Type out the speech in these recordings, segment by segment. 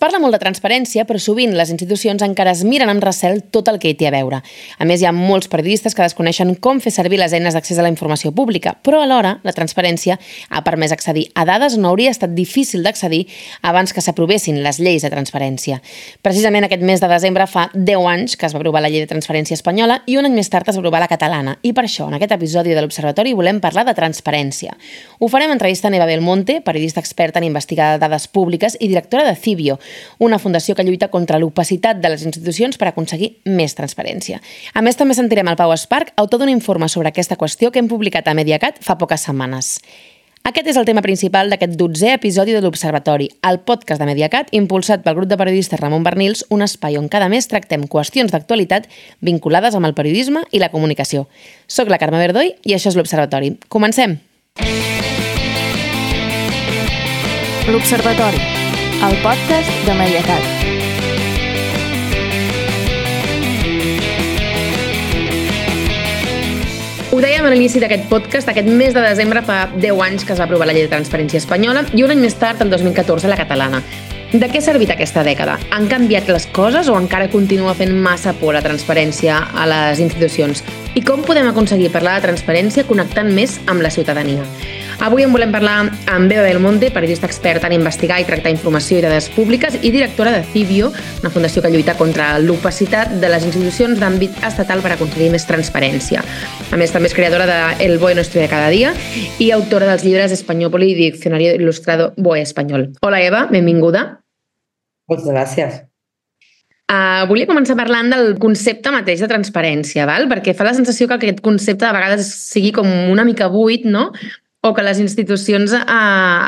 parla molt de transparència, però sovint les institucions encara es miren amb recel tot el que hi té a veure. A més, hi ha molts periodistes que desconeixen com fer servir les eines d'accés a la informació pública, però alhora la transparència ha permès accedir a dades on hauria estat difícil d'accedir abans que s'aprovessin les lleis de transparència. Precisament aquest mes de desembre fa 10 anys que es va aprovar la llei de transparència espanyola i un any més tard es va aprovar la catalana. I per això, en aquest episodi de l'Observatori volem parlar de transparència. Ho farem entrevista a Neva Belmonte, periodista experta en investigar dades públiques i directora de Cibio, una fundació que lluita contra l'opacitat de les institucions per aconseguir més transparència. A més, també sentirem el Pau Esparc, autor d'un informe sobre aquesta qüestió que hem publicat a Mediacat fa poques setmanes. Aquest és el tema principal d'aquest dotzè episodi de l'Observatori, el podcast de Mediacat, impulsat pel grup de periodistes Ramon Bernils, un espai on cada mes tractem qüestions d'actualitat vinculades amb el periodisme i la comunicació. Soc la Carme Verdoi i això és l'Observatori. Comencem! L'Observatori el podcast de Mediacat. Ho dèiem a l'inici d'aquest podcast, aquest mes de desembre fa 10 anys que es va aprovar la llei de transparència espanyola i un any més tard, el 2014, la catalana. De què ha servit aquesta dècada? Han canviat les coses o encara continua fent massa por la transparència a les institucions? I com podem aconseguir parlar de transparència connectant més amb la ciutadania? Avui en volem parlar amb Beba Belmonte, periodista experta en investigar i tractar informació i dades públiques i directora de Cibio, una fundació que lluita contra l'opacitat de les institucions d'àmbit estatal per aconseguir més transparència. A més, també és creadora de El Bueno Estudia cada dia i autora dels llibres Espanyol i Diccionari Il·lustrado Boe Espanyol. Hola, Eva, benvinguda. Moltes gràcies. Uh, volia començar parlant del concepte mateix de transparència, val? perquè fa la sensació que aquest concepte de vegades sigui com una mica buit, no? O que les institucions eh,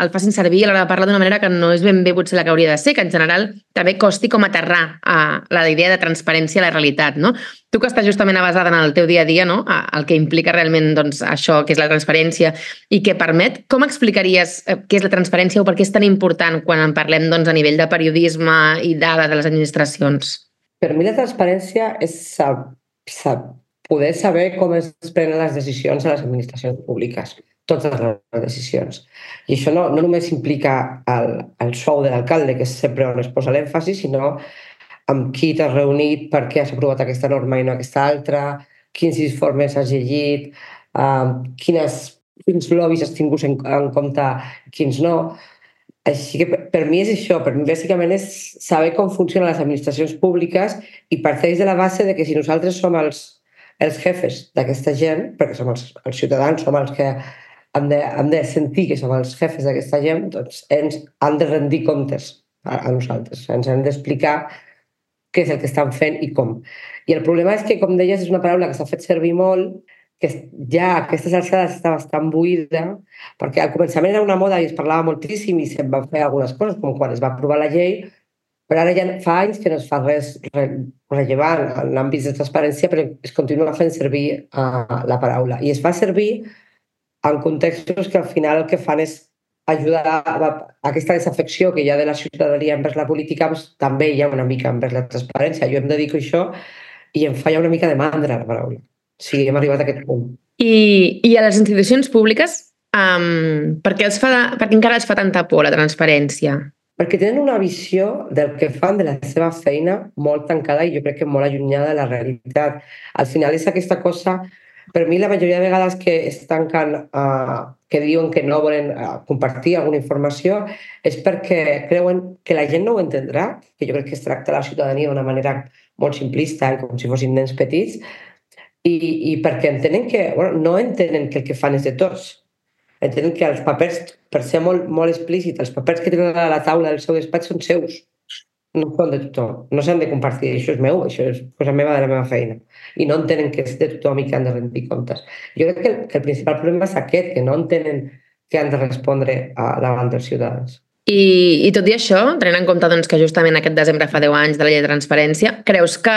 el facin servir a l'hora de parlar d'una manera que no és ben bé potser la que hauria de ser, que en general també costi com aterrar a la idea de transparència a la realitat. No? Tu que estàs justament basada en el teu dia a dia, no? el que implica realment doncs, això que és la transparència i què permet, com explicaries eh, què és la transparència o per què és tan important quan en parlem doncs, a nivell de periodisme i dades de les administracions? Per mi la transparència és sab, sab, poder saber com es prenen les decisions a les administracions públiques totes les decisions. I això no, no només implica el, el sou de l'alcalde, que és sempre on es posa l'èmfasi, sinó amb qui t'has reunit, per què has aprovat aquesta norma i no aquesta altra, quins informes has llegit, uh, quines, quins lobbies has tingut en, en compte, quins no. Així que per mi és això, per mi bàsicament és saber com funcionen les administracions públiques i parteix de la base de que si nosaltres som els, els jefes d'aquesta gent, perquè som els, els ciutadans, som els que hem de, hem de sentir que som els jefes d'aquesta gent, doncs ens han de rendir comptes a, a nosaltres. Ens han d'explicar què és el que estan fent i com. I el problema és que, com deies, és una paraula que s'ha fet servir molt, que ja a aquestes alçades està bastant buida, perquè al començament era una moda i es parlava moltíssim i se'n van fer algunes coses, com quan es va aprovar la llei, però ara ja fa anys que no es fa res rellevant en àmbits de transparència, però es continua fent servir uh, la paraula. I es fa servir en contextos que al final el que fan és ajudar a aquesta desafecció que hi ha de la ciutadania envers la política, doncs, també hi ha una mica envers la transparència. Jo em dedico a això i em fa ja una mica de mandra la paraula. Sí, hem arribat a aquest punt. I, i a les institucions públiques, um, per, què els fa, per què encara els fa tanta por la transparència? Perquè tenen una visió del que fan de la seva feina molt tancada i jo crec que molt allunyada de la realitat. Al final és aquesta cosa per mi, la majoria de vegades que es tanquen, uh, que diuen que no volen uh, compartir alguna informació, és perquè creuen que la gent no ho entendrà, que jo crec que es tracta la ciutadania d'una manera molt simplista i com si fossin nens petits, i, i perquè entenen que, bueno, no entenen que el que fan és de tots. Entenen que els papers, per ser molt, molt explícit, els papers que tenen a la taula del seu despatx són seus no són de tothom, no s'han de compartir, això és meu, això és cosa meva de la meva feina. I no entenen que és de tothom i que han de rendir comptes. Jo crec que el, que el principal problema és aquest, que no entenen que han de respondre a, davant dels ciutadans. I, I tot i això, tenint en compte doncs, que justament aquest desembre fa 10 anys de la llei de transparència, creus que,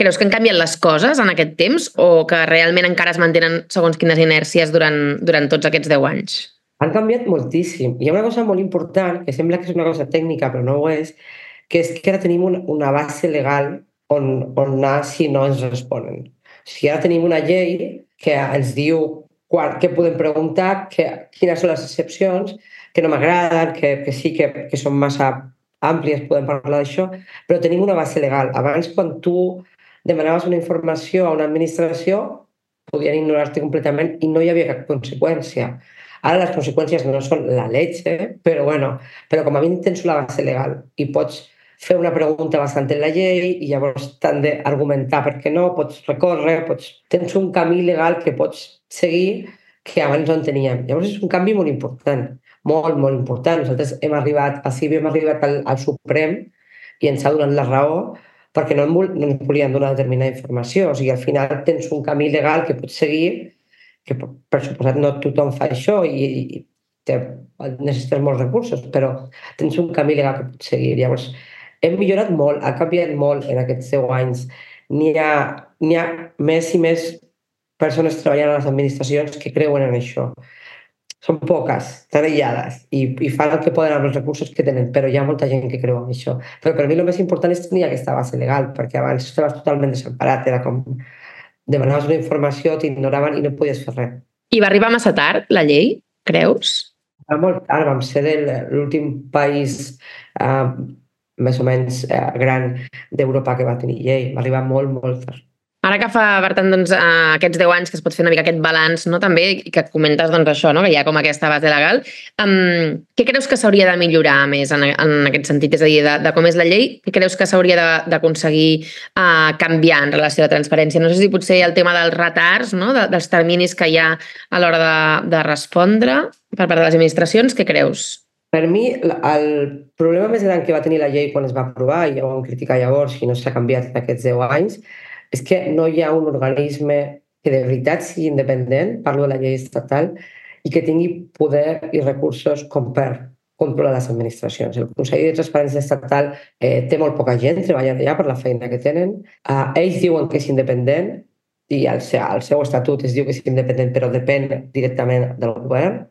creus que han canviat les coses en aquest temps o que realment encara es mantenen segons quines inèrcies durant, durant tots aquests 10 anys? Han canviat moltíssim. Hi ha una cosa molt important, que sembla que és una cosa tècnica, però no ho és, que és que ara tenim un, una base legal on, on anar si no ens responen. O sigui, ara tenim una llei que ens diu quan, què podem preguntar, que, quines són les excepcions, que no m'agraden, que, que sí que, que són massa àmplies podem parlar d'això, però tenim una base legal. Abans, quan tu demanaves una informació a una administració, podien ignorar-te completament i no hi havia cap conseqüència. Ara les conseqüències no són la leche, però bueno, però com a mínim tens la base legal i pots fer una pregunta bastant en la llei i llavors t'han d'argumentar per què no, pots recórrer, pots... tens un camí legal que pots seguir que abans no en teníem. Llavors és un canvi molt important, molt, molt important. Nosaltres hem arribat, a CIBI hem arribat al, al Suprem i ens ha donat la raó perquè no, no ens volien donar determinada informació. O sigui, al final tens un camí legal que pots seguir, que per suposat no tothom fa això i, i te, necessites molts recursos, però tens un camí legal que pots seguir. Llavors, hem millorat molt, ha canviat molt en aquests 10 anys. N'hi ha, ha més i més persones treballant a les administracions que creuen en això. Són poques, estan aïllades i, i fan el que poden amb els recursos que tenen, però hi ha molta gent que creu en això. Però per mi el més important és tenir aquesta base legal, perquè abans estaves totalment desemparat, era com demanaves una informació, t'ignoraven i no podies fer res. I va arribar massa tard, la llei, creus? Va molt tard, vam ser l'últim país eh, més o menys eh, gran d'Europa que va tenir llei. Va arribar molt, molt tard. Ara que fa, per tant, doncs, aquests 10 anys que es pot fer una mica aquest balanç, no? també, i que comentes doncs, això, no? que hi ha com aquesta base legal, um, què creus que s'hauria de millorar més en, en aquest sentit? És a dir, de, de com és la llei, què creus que s'hauria d'aconseguir uh, canviar en relació a la transparència? No sé si potser el tema dels retards, no? de, dels terminis que hi ha a l'hora de, de respondre per part de les administracions, què creus? Per mi, el problema més gran que va tenir la llei quan es va aprovar, i ja ho vam criticar llavors i no s'ha canviat en aquests 10 anys, és que no hi ha un organisme que de veritat sigui independent, parlo de la llei estatal, i que tingui poder i recursos com per controlar les administracions. El Consell de Transparència Estatal eh, té molt poca gent treballant allà per la feina que tenen. Eh, ells diuen que és independent i al, al seu estatut es diu que és independent, però depèn directament del govern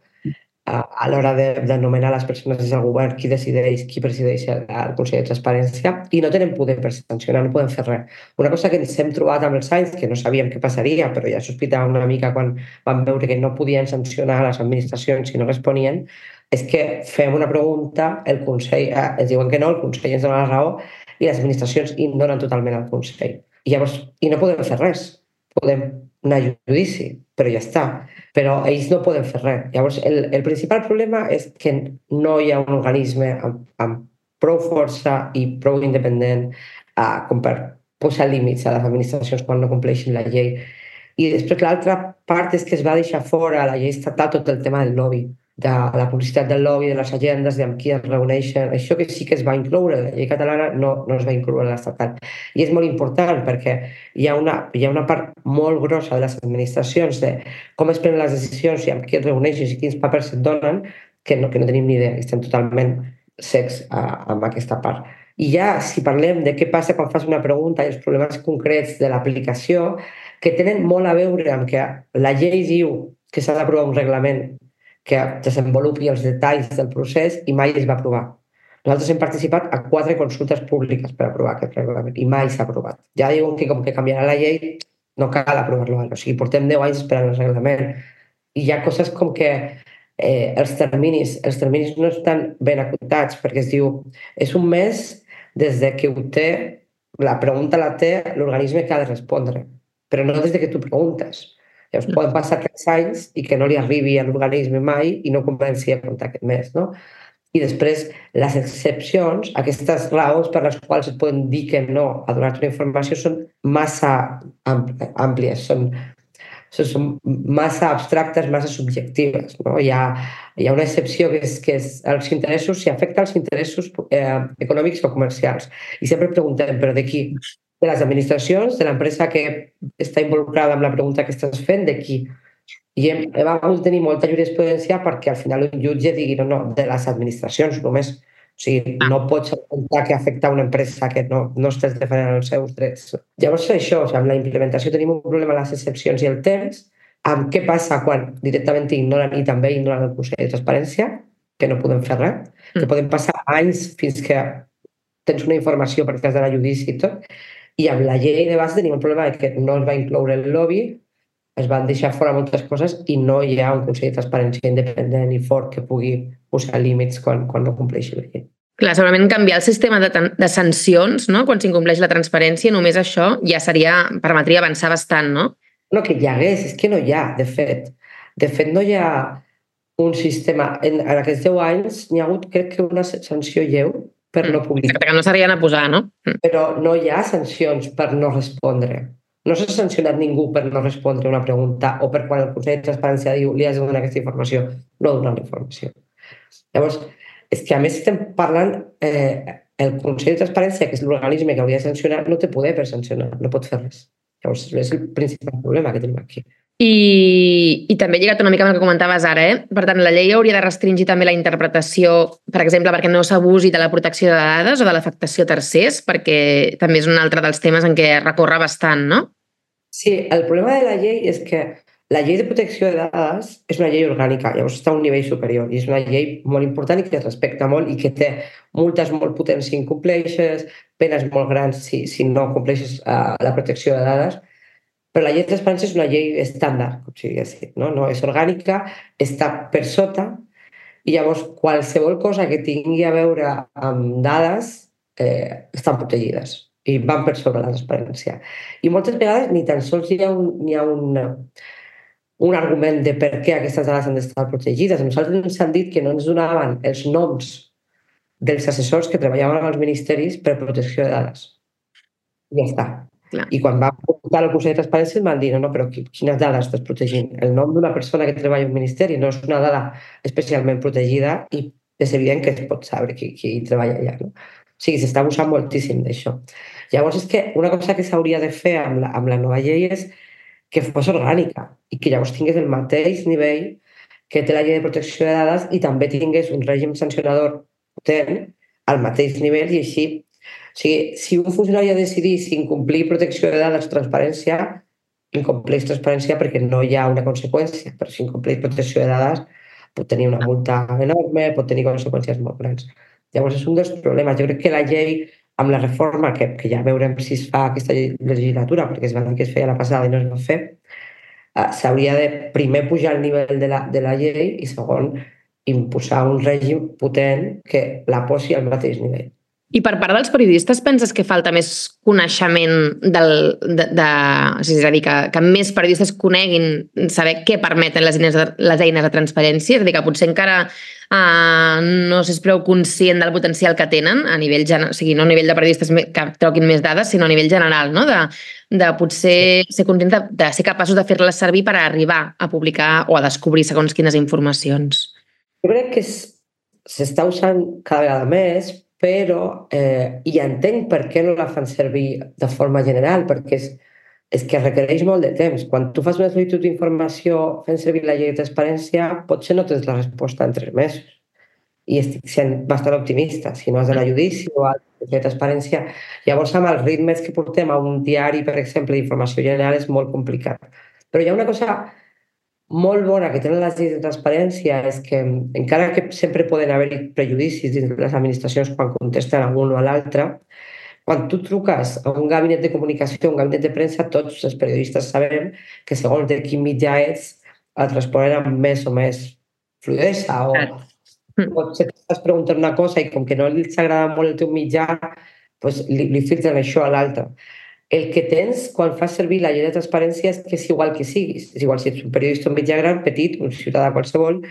a l'hora d'anomenar les persones des del govern qui decideix, qui presideix el, el Consell de Transparència i no tenen poder per sancionar, no poden fer res. Una cosa que ens hem trobat amb els anys, que no sabíem què passaria, però ja sospitàvem una mica quan vam veure que no podien sancionar les administracions si no responien, és que fem una pregunta, el Consell, eh, ens diuen que no, el Consell ens dona la raó i les administracions ignoren totalment el Consell. I llavors, i no podem fer res. Podem anar a judici, però ja està. Però ells no poden fer res. Llavors, el, el principal problema és que no hi ha un organisme amb, amb prou força i prou independent uh, com per posar límits a les administracions quan no compleixin la llei. I després l'altra part és que es va deixar fora a la llei estatal tot el tema del lobby de la publicitat del lobby, de les agendes, amb qui es reuneixen. Això que sí que es va incloure, la llei catalana no, no es va incloure a l'estatal. I és molt important perquè hi ha, una, hi ha una part molt grossa de les administracions de com es prenen les decisions i amb qui es reuneixen i quins papers et donen que no, que no tenim ni idea, estem totalment secs a, amb aquesta part. I ja, si parlem de què passa quan fas una pregunta i els problemes concrets de l'aplicació, que tenen molt a veure amb que la llei diu que s'ha d'aprovar un reglament que desenvolupi els detalls del procés i mai es va aprovar. Nosaltres hem participat a quatre consultes públiques per aprovar aquest reglament i mai s'ha aprovat. Ja diuen que com que canviarà la llei no cal aprovar-lo O sigui, portem 10 anys esperant el reglament. I hi ha coses com que eh, els terminis els terminis no estan ben acotats perquè es diu és un mes des de que ho té, la pregunta la té l'organisme que ha de respondre, però no des de que tu preguntes. Llavors poden passar aquests anys i que no li arribi a l'organisme mai i no comenci a comptar aquest mes. No? I després, les excepcions, aquestes raons per les quals es poden dir que no a donar-te una informació són massa àmplies, són, són massa abstractes, massa subjectives. No? Hi, ha, hi ha una excepció que és que és els interessos, si afecta els interessos eh, econòmics o comercials. I sempre preguntem, però de qui? De les administracions, de l'empresa que està involucrada amb la pregunta que estàs fent, de qui. I hem, hem hagut de tenir molta jurisprudència perquè al final un jutge digui no, no, de les administracions només. O sigui, ah. no pots apuntar que afecta una empresa que no, no estàs defendent els seus drets. Llavors, això, o sigui, amb la implementació tenim un problema amb les excepcions i el temps, amb què passa quan directament ignoren i també ignoren el Consell de Transparència, que no podem fer res, mm. que poden passar anys fins que tens una informació perquè has d'anar a judici i tot, i amb la llei de base tenim el problema de que no es va incloure el lobby, es van deixar fora moltes coses i no hi ha un Consell de Transparència independent i fort que pugui posar límits quan, quan no compleixi la llei. Clar, segurament canviar el sistema de, de sancions, no? quan s'incompleix la transparència, només això ja seria, permetria avançar bastant, no? No, que hi hagués, és que no hi ha, de fet. De fet, no hi ha un sistema... En, en aquests 10 anys n'hi ha hagut, crec que, una sanció lleu per mm. no publicar. Exacte, que no s'haurien a posar, no? Mm. Però no hi ha sancions per no respondre. No s'ha sancionat ningú per no respondre una pregunta o per quan el Consell de Transparència diu li has de donar aquesta informació, no donar la informació. Llavors, és que a més estem parlant, eh, el Consell de Transparència, que és l'organisme que hauria de sancionar, no té poder per sancionar, no pot fer res. Llavors, és el principal problema que tenim aquí. I, I també lligat una mica amb el que comentaves ara, eh? Per tant, la llei hauria de restringir també la interpretació, per exemple, perquè no s'abusi de la protecció de dades o de l'afectació tercers, perquè també és un altre dels temes en què recorre bastant, no? Sí, el problema de la llei és que la llei de protecció de dades és una llei orgànica, llavors està a un nivell superior i és una llei molt important i que es respecta molt i que té multes molt potents si incompleixes, penes molt grans si, si no compleixes uh, la protecció de dades, però la llei de transparència és una llei estàndard, com si diguéssim, no? no és orgànica, està per sota i llavors qualsevol cosa que tingui a veure amb dades eh, estan protegides i van per sobre la transparència. I moltes vegades ni tan sols hi ha un, hi ha un, un argument de per què aquestes dades han d'estar protegides. Nosaltres ens han dit que no ens donaven els noms dels assessors que treballaven als ministeris per protecció de dades. I ja està. Clar. I quan va portar al Consell de Transparència em van dir no, no, però quines dades estàs protegint? El nom d'una persona que treballa un ministeri no és una dada especialment protegida i és evident que es pot saber qui, qui treballa allà. No? O sigui, s'està abusant moltíssim d'això. Llavors, és que una cosa que s'hauria de fer amb la, amb la nova llei és que fos orgànica i que llavors tingués el mateix nivell que té la llei de protecció de dades i també tingués un règim sancionador potent al mateix nivell i així o sigui, si un funcionari ha de decidir si incomplir protecció de dades transparència, incompleix transparència perquè no hi ha una conseqüència, però si incompleix protecció de dades pot tenir una multa enorme, pot tenir conseqüències molt grans. Llavors és un dels problemes. Jo crec que la llei amb la reforma, que, que ja veurem si es fa aquesta legislatura, perquè es va dir que es feia la passada i no es va fer, eh, s'hauria de primer pujar el nivell de la, de la llei i segon imposar un règim potent que la posi al mateix nivell. I per part dels periodistes penses que falta més coneixement del, de, de, és a dir, que, que més periodistes coneguin saber què permeten les eines de, les eines de transparència? És a dir, que potser encara uh, no s'és prou conscient del potencial que tenen a nivell, o sigui, no a nivell de periodistes que troquin més dades, sinó a nivell general, no? de, de potser ser conscients de, de ser capaços de fer-les servir per arribar a publicar o a descobrir segons quines informacions. Jo crec que s'està usant cada vegada més, però eh, i entenc per què no la fan servir de forma general, perquè és, és que requereix molt de temps. Quan tu fas una sol·licitud d'informació fent servir la llei de transparència, potser no tens la resposta en tres mesos. I estic sent bastant optimista. Si no has d'anar a judici o a la de transparència, llavors amb els ritmes que portem a un diari, per exemple, d'informació general és molt complicat. Però hi ha una cosa molt bona que tenen les lleis de transparència és que, encara que sempre poden haver-hi prejudicis dins de les administracions quan contesten a un o a l'altre, quan tu truques a un gabinet de comunicació, un gabinet de premsa, tots els periodistes sabem que segons de quin mitjà ets, et responen amb més o més fluidesa o potser t'estàs preguntant una cosa i com que no li agrada molt el teu mitjà, doncs li, li filtren això a l'altre. El que tens quan fas servir la llei de transparència és que és igual que siguis. És igual si ets un periodista, un mitjà gran, petit, un ciutadà qualsevol,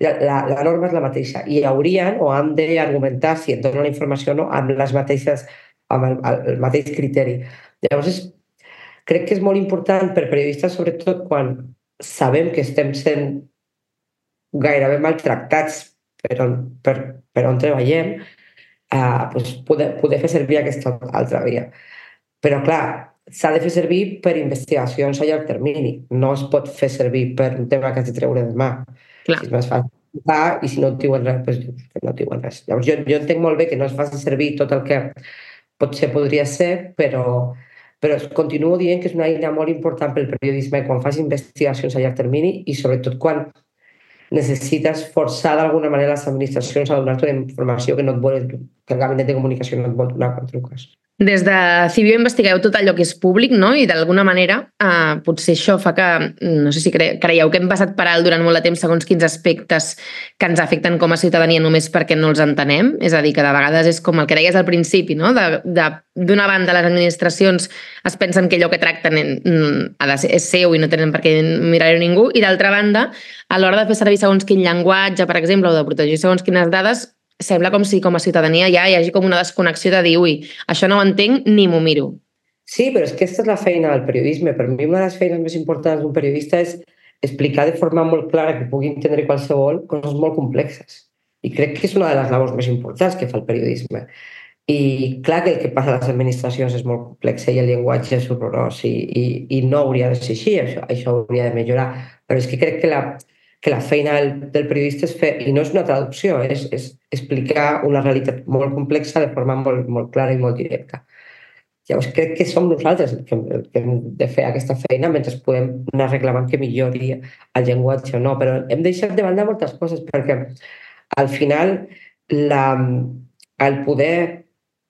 la, la, norma és la mateixa. I haurien o han d'argumentar si et donen la informació o no amb les mateixes, amb el, el mateix criteri. Llavors, és, crec que és molt important per periodistes, sobretot quan sabem que estem sent gairebé maltractats per on, per, per on treballem, eh, doncs poder, poder fer servir aquesta altra via. Però, clar, s'ha de fer servir per investigacions a llarg termini. No es pot fer servir per un tema que has de treure demà. Clar. Si és més fàcil i si no et diuen res, doncs no et diuen res. Llavors, jo, jo entenc molt bé que no es faci servir tot el que potser podria ser, però, però continuo dient que és una eina molt important pel periodisme quan fas investigacions a llarg termini i sobretot quan necessites forçar d'alguna manera les administracions a donar-te informació que no et volen que el gabinet de comunicació no et vol donar quan truques. Des de Cibio investigueu tot allò que és públic, no? I d'alguna manera eh, potser això fa que, no sé si cre creieu que hem passat per alt durant molt de temps segons quins aspectes que ens afecten com a ciutadania només perquè no els entenem. És a dir, que de vegades és com el que deies al principi, no? D'una banda, les administracions es pensen que allò que tracten ha de ser, és seu i no tenen per què mirar-ho ningú, i d'altra banda, a l'hora de fer servir segons quin llenguatge, per exemple, o de protegir segons quines dades, sembla com si com a ciutadania ja hi hagi com una desconnexió de dir ui, això no ho entenc ni m'ho miro. Sí, però és que aquesta és la feina del periodisme. Per mi una de les feines més importants d'un periodista és explicar de forma molt clara que pugui entendre qualsevol coses molt complexes. I crec que és una de les labors més importants que fa el periodisme. I clar que el que passa a les administracions és molt complex i el llenguatge és horrorós i, i, i no hauria de ser així, això, això hauria de millorar. Però és que crec que la, que la feina del, del periodista és fer, i no és una traducció, és, és explicar una realitat molt complexa de forma molt, molt clara i molt directa. Llavors crec que som nosaltres els que, que hem de fer aquesta feina mentre podem anar reclamant que millori el llenguatge o no, però hem deixat de banda moltes coses perquè al final la, el poder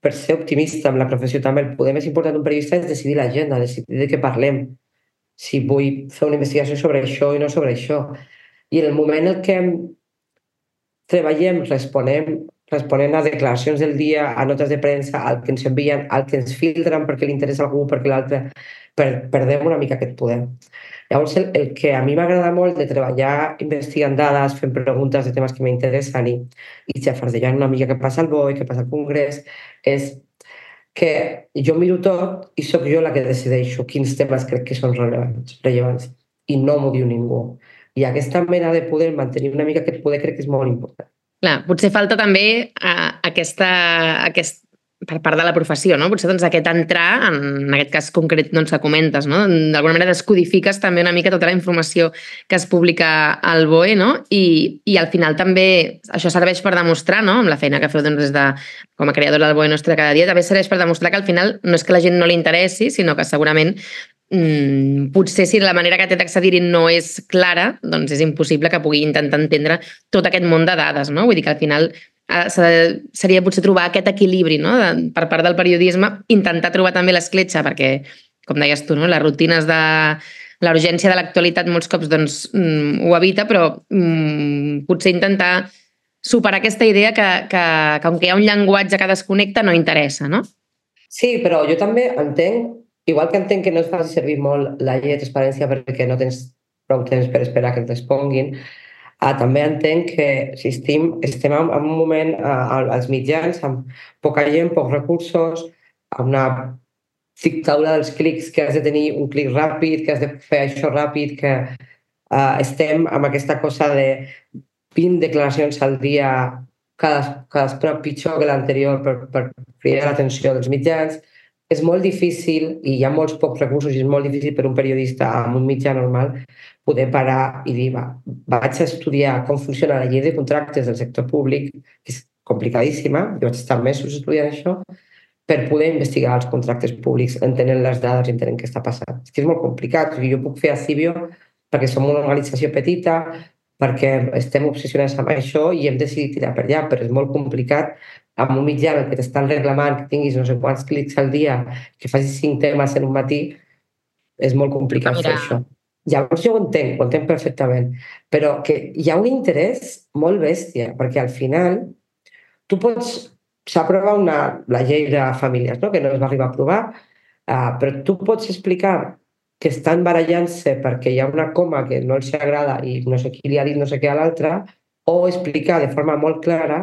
per ser optimista amb la professió també, el poder més important d'un periodista és decidir l'agenda, decidir de què parlem. Si vull fer una investigació sobre això i no sobre això i en el moment en què treballem, responem, responent a declaracions del dia, a notes de premsa, al que ens envien, al que ens filtren perquè li interessa algú, perquè l'altre, per, perdem una mica aquest poder. Llavors, el, el que a mi m'agrada molt de treballar investigant dades, fent preguntes de temes que m'interessen i, i xafardellant una mica què passa al BOE, què passa al Congrés, és que jo miro tot i sóc jo la que decideixo quins temes crec que són rellevants, rellevants i no m'ho diu ningú. I aquesta mena de poder, mantenir una mica aquest poder, crec que és molt important. Clar, potser falta també uh, aquesta, aquest, per part de la professió, no? Potser doncs, aquest entrar, en aquest cas concret doncs, que comentes, no? d'alguna manera descodifiques també una mica tota la informació que es publica al BOE no? I, i al final també això serveix per demostrar, no? amb la feina que feu doncs, des de, com a creador del BOE Nostre cada dia, també serveix per demostrar que al final no és que la gent no li interessi, sinó que segurament mm, potser si la manera que té d'accedir-hi no és clara, doncs és impossible que pugui intentar entendre tot aquest món de dades, no? Vull dir que al final eh, seria potser trobar aquest equilibri no? de, per part del periodisme, intentar trobar també l'escletxa, perquè, com deies tu, no? les rutines de la urgència de l'actualitat molts cops doncs, mm, ho evita, però mm, potser intentar superar aquesta idea que, que, que, com que hi ha un llenguatge que desconnecta, no interessa, no? Sí, però jo també entenc Igual que entenc que no es faci servir molt la llei de transparència perquè no tens prou temps per esperar que et responguin, ah, també entenc que si estem, estem en, un moment ah, als mitjans amb poca gent, pocs recursos, amb una dictadura dels clics, que has de tenir un clic ràpid, que has de fer això ràpid, que uh, estem amb aquesta cosa de 20 declaracions al dia, cada, cadascuna pitjor que l'anterior per, per cridar l'atenció dels mitjans és molt difícil, i hi ha molts pocs recursos, i és molt difícil per un periodista amb un mitjà normal poder parar i dir, va, vaig a estudiar com funciona la llei de contractes del sector públic, que és complicadíssima, jo vaig estar mesos estudiant això, per poder investigar els contractes públics, entenent les dades i entenent què està passant. És que és molt complicat. Jo puc fer a Cibio perquè som una organització petita, perquè estem obsessionats amb això i hem decidit tirar per allà, però és molt complicat amb un mitjà que t'estan reclamant que tinguis no sé quants clics al dia, que facis cinc temes en un matí, és molt complicat fer això. Llavors jo ho entenc, ho entenc perfectament, però que hi ha un interès molt bèstia, perquè al final tu pots... S'aprova una, la llei de famílies, no? que no es va arribar a aprovar, uh, però tu pots explicar que estan barallant-se perquè hi ha una coma que no els agrada i no sé qui li ha dit no sé què a l'altre, o explicar de forma molt clara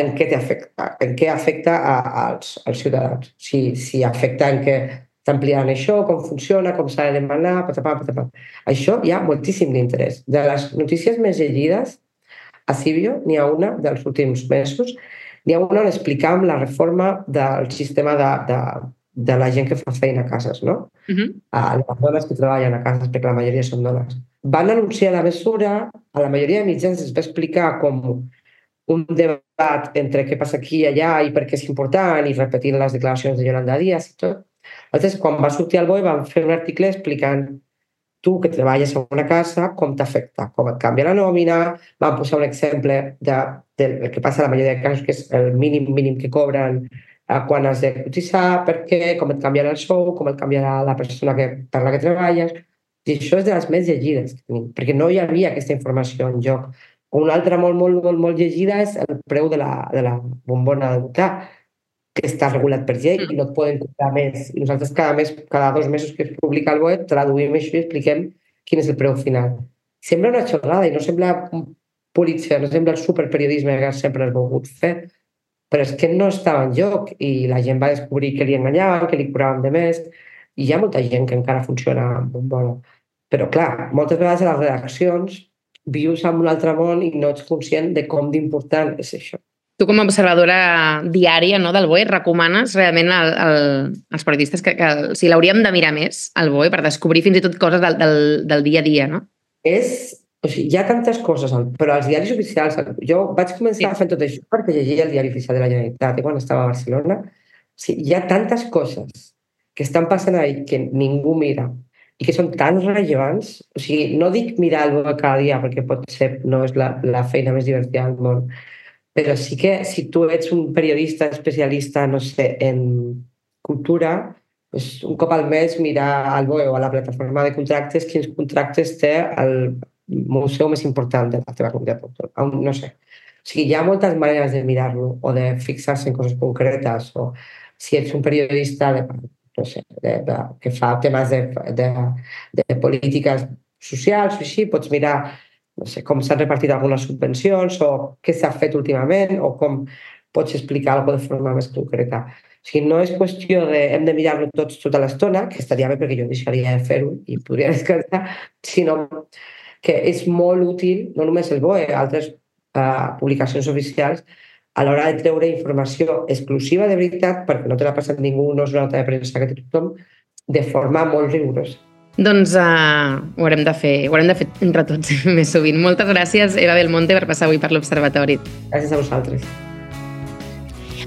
en què, afecta, en què afecta a, als, als ciutadans. Si, si afecta en què t'ampliaran això, com funciona, com s'ha de demanar, patapà, patapà. Això hi ha moltíssim d'interès. De les notícies més llegides, a Cibio n'hi ha una dels últims mesos, n'hi ha una on explicàvem la reforma del sistema de, de, de la gent que fa feina a cases, no? Uh -huh. A les dones que treballen a cases, perquè la majoria són dones. Van anunciar la mesura, a la majoria de mitjans es va explicar com un debat entre què passa aquí i allà i per què és important i repetint les declaracions de Yolanda Díaz i tot. Aleshores, quan va sortir al BOE van fer un article explicant tu que treballes a una casa, com t'afecta, com et canvia la nòmina, vam posar un exemple de, de, del que passa a la majoria de casos, que és el mínim mínim que cobren quan has de cotitzar, per què, com et canviarà el sou, com et canviarà la persona que, per la que treballes. I això és de les més llegides que tenim, perquè no hi havia aquesta informació en joc. Una altra molt, molt, molt, molt llegida és el preu de la, de la bombona de butà, que està regulat per llei i no et poden cobrar més. I nosaltres cada mes, cada dos mesos que es publica el web, traduïm això i expliquem quin és el preu final. Sembla una xerrada i no sembla un politxer, no sembla el superperiodisme que sempre has volgut fer, però és que no estava en joc i la gent va descobrir que li enganyaven, que li cobraven de més, i hi ha molta gent que encara funciona amb un bola. Però clar, moltes vegades a les redaccions vius en un altre món i no ets conscient de com d'important és això. Tu com a observadora diària no, del BOE recomanes realment el, el, als periodistes que, que o sigui, l'hauríem de mirar més, el BOE, per descobrir fins i tot coses del, del, del dia a dia, no? És, o sigui, hi ha tantes coses, però els diaris oficials... Jo vaig començar sí. fent tot això perquè llegia el diari oficial de la Generalitat quan estava a Barcelona. O sigui, hi ha tantes coses que estan passant ahí que ningú mira i que són tan rellevants. O sigui, no dic mirar el BOE cada dia perquè potser no és la, la feina més divertida del món, però sí que si tu ets un periodista especialista, no sé, en cultura, pues un cop al mes mirar al BOE o a la plataforma de contractes quins contractes té el museu més important de la teva comunitat autònoma. No sé. O sigui, hi ha moltes maneres de mirar-lo o de fixar-se en coses concretes o si ets un periodista de, no sé, de, de, que fa temes de, de, de polítiques socials o així, pots mirar no sé, com s'han repartit algunes subvencions o què s'ha fet últimament o com pots explicar alguna de forma més concreta. O sigui, no és qüestió de hem de mirar-lo tots tota l'estona, que estaria bé perquè jo deixaria de fer-ho i podria descansar, sinó que és molt útil, no només el BOE, altres uh, publicacions oficials, a l'hora de treure informació exclusiva de veritat, perquè no te l'ha passat ningú, no és una nota de premsa que té tothom, de forma molt rigorosa. Doncs uh, ho, haurem de fer, ho haurem de fer entre tots més sovint. Moltes gràcies, Eva Belmonte, per passar avui per l'Observatori. Gràcies a vosaltres.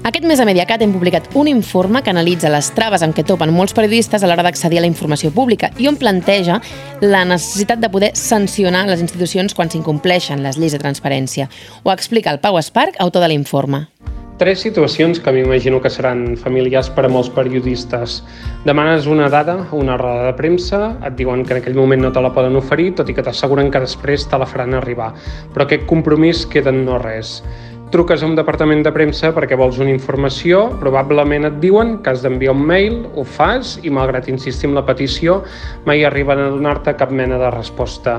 Aquest mes a Mediacat hem publicat un informe que analitza les traves amb què topen molts periodistes a l'hora d'accedir a la informació pública i on planteja la necessitat de poder sancionar les institucions quan s'incompleixen les lleis de transparència. Ho explica el Pau Esparc, autor de l'informe tres situacions que m'imagino que seran familiars per a molts periodistes. Demanes una dada, una roda de premsa, et diuen que en aquell moment no te la poden oferir, tot i que t'asseguren que després te la faran arribar. Però aquest compromís queda en no res truques a un departament de premsa perquè vols una informació, probablement et diuen que has d'enviar un mail, ho fas i malgrat insistir en la petició mai arriben a donar-te cap mena de resposta.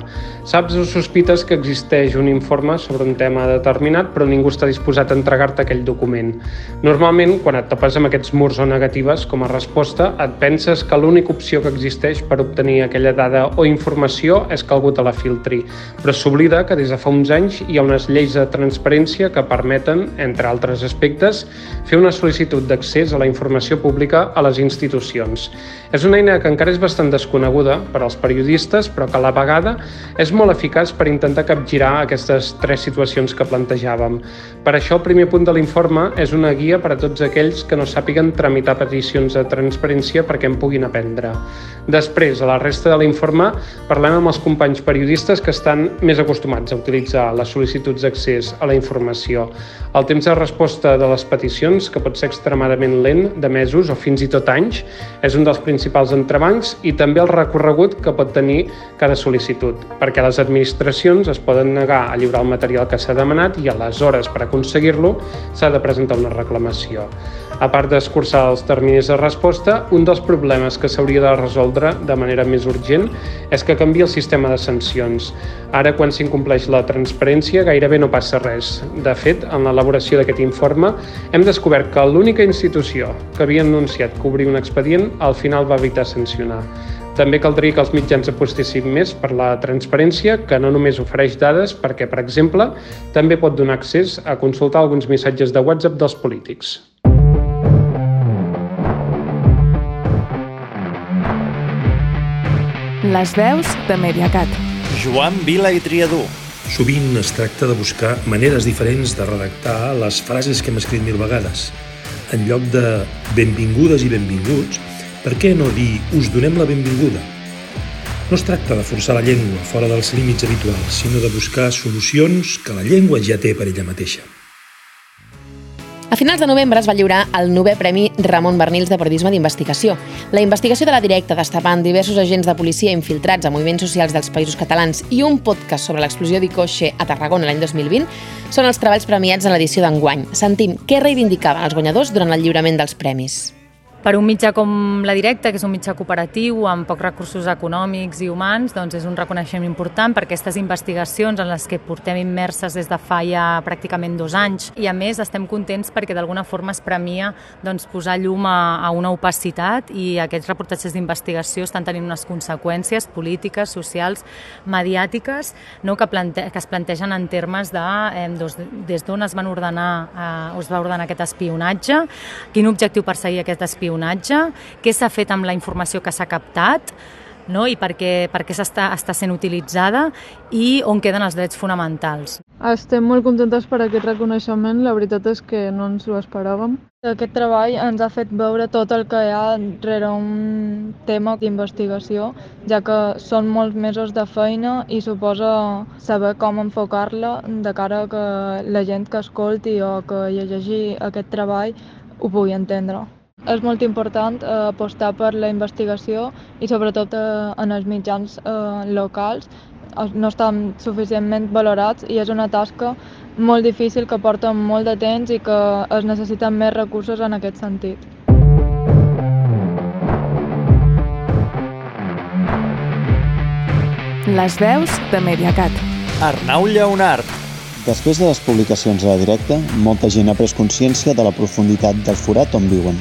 Saps o sospites que existeix un informe sobre un tema determinat però ningú està disposat a entregar-te aquell document. Normalment, quan et topes amb aquests murs o negatives com a resposta, et penses que l'única opció que existeix per obtenir aquella dada o informació és que algú te la filtri, però s'oblida que des de fa uns anys hi ha unes lleis de transparència que per permeten, entre altres aspectes, fer una sol·licitud d'accés a la informació pública a les institucions. És una eina que encara és bastant desconeguda per als periodistes, però que a la vegada és molt eficaç per intentar capgirar aquestes tres situacions que plantejàvem. Per això, el primer punt de l'informe és una guia per a tots aquells que no sàpiguen tramitar peticions de transparència perquè en puguin aprendre. Després, a la resta de l'informe, parlem amb els companys periodistes que estan més acostumats a utilitzar les sol·licituds d'accés a la informació. El temps de resposta de les peticions, que pot ser extremadament lent, de mesos o fins i tot anys, és un dels principals entrebancs i també el recorregut que pot tenir cada sol·licitud, perquè les administracions es poden negar a lliurar el material que s'ha demanat i aleshores, per aconseguir-lo, s'ha de presentar una reclamació. A part d'escurçar els terminis de resposta, un dels problemes que s'hauria de resoldre de manera més urgent és que canvia el sistema de sancions. Ara, quan s'incompleix la transparència, gairebé no passa res. De fet, en l'elaboració d'aquest informe, hem descobert que l'única institució que havia anunciat que obrir un expedient al final va evitar sancionar. També caldria que els mitjans apostessin més per la transparència, que no només ofereix dades, perquè, per exemple, també pot donar accés a consultar alguns missatges de WhatsApp dels polítics. Les veus de Mediacat. Joan Vila i Triadú. Sovint es tracta de buscar maneres diferents de redactar les frases que hem escrit mil vegades. En lloc de benvingudes i benvinguts, per què no dir us donem la benvinguda? No es tracta de forçar la llengua fora dels límits habituals, sinó de buscar solucions que la llengua ja té per ella mateixa. A finals de novembre es va lliurar el novè Premi Ramon Bernils de Periodisme d'Investigació. La investigació de la directa destapant diversos agents de policia infiltrats a moviments socials dels països catalans i un podcast sobre l'explosió d'Icoixe a Tarragona l'any 2020 són els treballs premiats en l'edició d'enguany. Sentim què reivindicaven els guanyadors durant el lliurament dels premis. Per un mitjà com la Directa, que és un mitjà cooperatiu amb pocs recursos econòmics i humans, doncs és un reconeixement important per aquestes investigacions en les que portem immerses des de fa ja pràcticament dos anys. I a més estem contents perquè d'alguna forma es premia doncs, posar llum a, a una opacitat i aquests reportatges d'investigació estan tenint unes conseqüències polítiques, socials, mediàtiques, no, que, plante que es plantegen en termes de eh, doncs, des d'on es van ordenar, eh, es va ordenar aquest espionatge, quin objectiu perseguia aquest espionatge espionatge, què s'ha fet amb la informació que s'ha captat, no? i per què, per què s'està està sent utilitzada i on queden els drets fonamentals. Estem molt contentes per aquest reconeixement, la veritat és que no ens ho esperàvem. Aquest treball ens ha fet veure tot el que hi ha rere un tema d'investigació, ja que són molts mesos de feina i suposa saber com enfocar-la de cara a que la gent que escolti o que llegeixi aquest treball ho pugui entendre. És molt important eh, apostar per la investigació i sobretot eh, en els mitjans eh, locals. No estan suficientment valorats i és una tasca molt difícil que porta molt de temps i que es necessiten més recursos en aquest sentit. Les veus de Mediacat. Arnau Lleonard. Després de les publicacions de la directa, molta gent ha pres consciència de la profunditat del forat on viuen.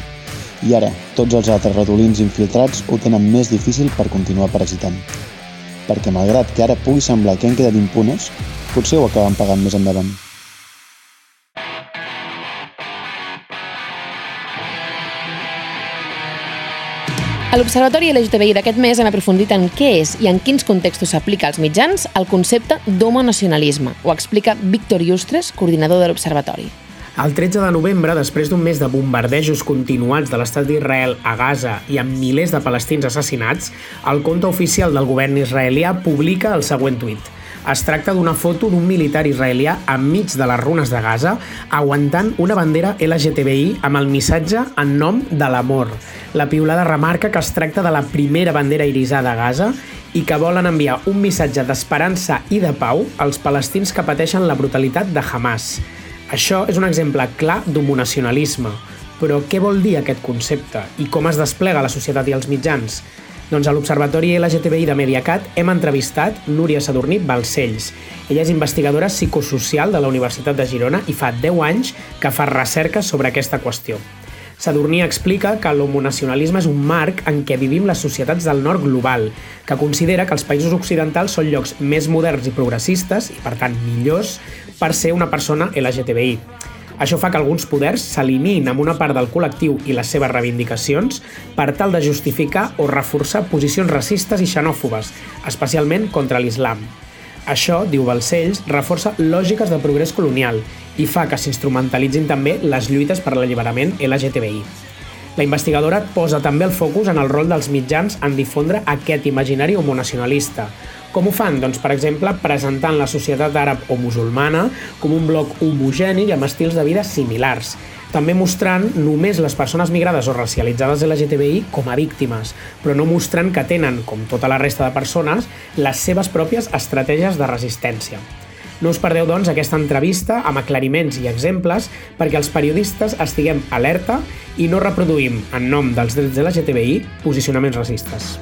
I ara, tots els altres ratolins infiltrats ho tenen més difícil per continuar parasitant. Perquè malgrat que ara pugui semblar que han quedat impunes, potser ho acaben pagant més endavant. A l'Observatori LGTBI d'aquest mes hem aprofundit en què és i en quins contextos s'aplica als mitjans el concepte d'homonacionalisme. Ho explica Víctor Iustres, coordinador de l'Observatori. El 13 de novembre, després d'un mes de bombardejos continuats de l'estat d'Israel a Gaza i amb milers de palestins assassinats, el compte oficial del govern israelià publica el següent tuit. Es tracta d'una foto d'un militar israelià enmig de les runes de Gaza aguantant una bandera LGTBI amb el missatge en nom de l'amor. La piulada remarca que es tracta de la primera bandera irisada a Gaza i que volen enviar un missatge d'esperança i de pau als palestins que pateixen la brutalitat de Hamas. Això és un exemple clar d'homonacionalisme. Però què vol dir aquest concepte i com es desplega la societat i als mitjans? Doncs a l'Observatori LGTBI de Mediacat hem entrevistat Núria Sadurní Balcells. Ella és investigadora psicosocial de la Universitat de Girona i fa 10 anys que fa recerca sobre aquesta qüestió. Sadurní explica que l'homonacionalisme és un marc en què vivim les societats del nord global, que considera que els països occidentals són llocs més moderns i progressistes, i per tant millors, per ser una persona LGTBI. Això fa que alguns poders s'alineïn amb una part del col·lectiu i les seves reivindicacions per tal de justificar o reforçar posicions racistes i xenòfobes, especialment contra l'islam. Això, diu Balcells, reforça lògiques de progrés colonial i fa que s'instrumentalitzin també les lluites per l'alliberament LGTBI. La investigadora posa també el focus en el rol dels mitjans en difondre aquest imaginari homonacionalista. Com ho fan? Doncs, per exemple, presentant la societat àrab o musulmana com un bloc homogeni i amb estils de vida similars, també mostrant només les persones migrades o racialitzades LGTBI com a víctimes, però no mostrant que tenen, com tota la resta de persones, les seves pròpies estratègies de resistència. No us perdeu, doncs, aquesta entrevista amb aclariments i exemples perquè els periodistes estiguem alerta i no reproduïm, en nom dels drets de LGTBI, posicionaments racistes.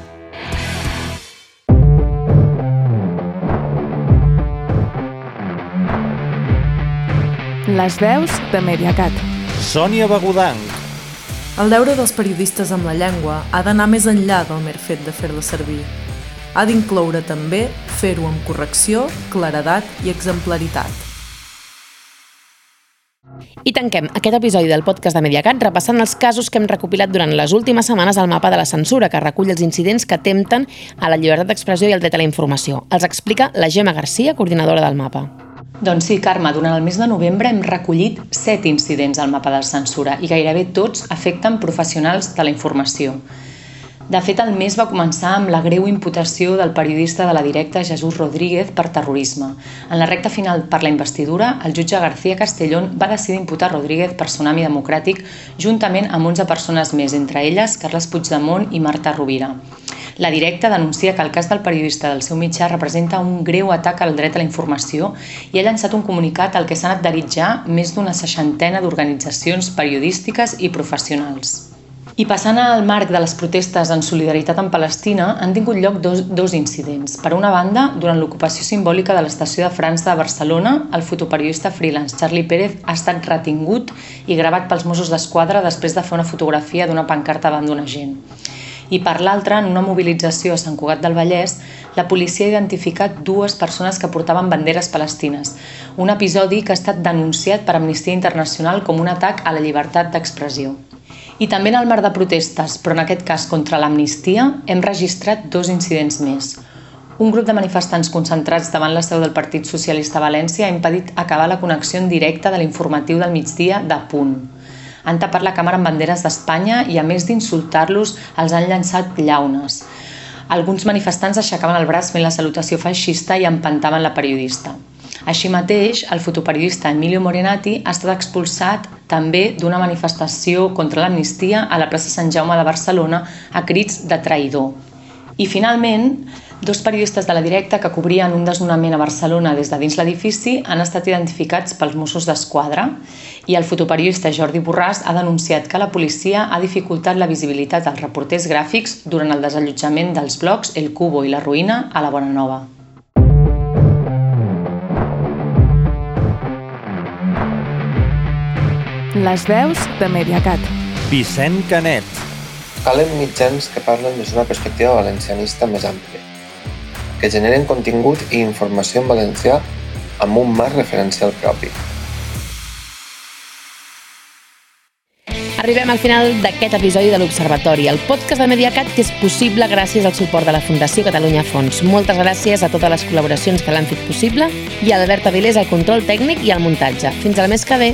Les veus de Mediacat. Sònia Begudanc. El deure dels periodistes amb la llengua ha d'anar més enllà del mer fet de fer-la servir. Ha d'incloure també fer-ho amb correcció, claredat i exemplaritat. I tanquem aquest episodi del podcast de Mediacat repassant els casos que hem recopilat durant les últimes setmanes al mapa de la censura, que recull els incidents que tempten a la llibertat d'expressió i el dret a la informació. Els explica la Gemma Garcia, coordinadora del mapa. Doncs sí, Carme, durant el mes de novembre hem recollit set incidents al mapa de censura i gairebé tots afecten professionals de la informació. De fet, el mes va començar amb la greu imputació del periodista de la directa Jesús Rodríguez per terrorisme. En la recta final per la investidura, el jutge García Castellón va decidir imputar Rodríguez per Tsunami Democràtic juntament amb 11 persones més, entre elles Carles Puigdemont i Marta Rovira. La directa denuncia que el cas del periodista del seu mitjà representa un greu atac al dret a la informació i ha llançat un comunicat al que s'han adherit ja més d'una seixantena d'organitzacions periodístiques i professionals. I passant al marc de les protestes en solidaritat amb Palestina, han tingut lloc dos, dos incidents. Per una banda, durant l'ocupació simbòlica de l'estació de França de Barcelona, el fotoperiodista freelance Charlie Pérez ha estat retingut i gravat pels Mossos d'Esquadra després de fer una fotografia d'una pancarta davant d'un agent. I per l'altra, en una mobilització a Sant Cugat del Vallès, la policia ha identificat dues persones que portaven banderes palestines, un episodi que ha estat denunciat per Amnistia Internacional com un atac a la llibertat d'expressió. I també en el mar de protestes, però en aquest cas contra l'amnistia, hem registrat dos incidents més. Un grup de manifestants concentrats davant la seu del Partit Socialista València ha impedit acabar la connexió en directe de l'informatiu del migdia de Punt. Han tapat la càmera amb banderes d'Espanya i, a més d'insultar-los, els han llançat llaunes. Alguns manifestants aixecaven el braç fent la salutació feixista i empantaven la periodista. Així mateix, el fotoperiodista Emilio Morenati ha estat expulsat també d'una manifestació contra l'amnistia a la plaça Sant Jaume de Barcelona a crits de traïdor. I finalment, dos periodistes de la directa que cobrien un desnonament a Barcelona des de dins l'edifici han estat identificats pels Mossos d'Esquadra i el fotoperiodista Jordi Borràs ha denunciat que la policia ha dificultat la visibilitat dels reporters gràfics durant el desallotjament dels blocs El Cubo i la Ruïna a la Bonanova. Les veus de Mediacat. Vicent Canet. Calen mitjans que parlen des d'una perspectiva valencianista més àmplia, que generen contingut i informació en valencià amb un marc referencial propi. Arribem al final d'aquest episodi de l'Observatori, el podcast de Mediacat que és possible gràcies al suport de la Fundació Catalunya Fons. Moltes gràcies a totes les col·laboracions que l'han fet possible i a Albert Avilés al control tècnic i al muntatge. Fins al mes que ve.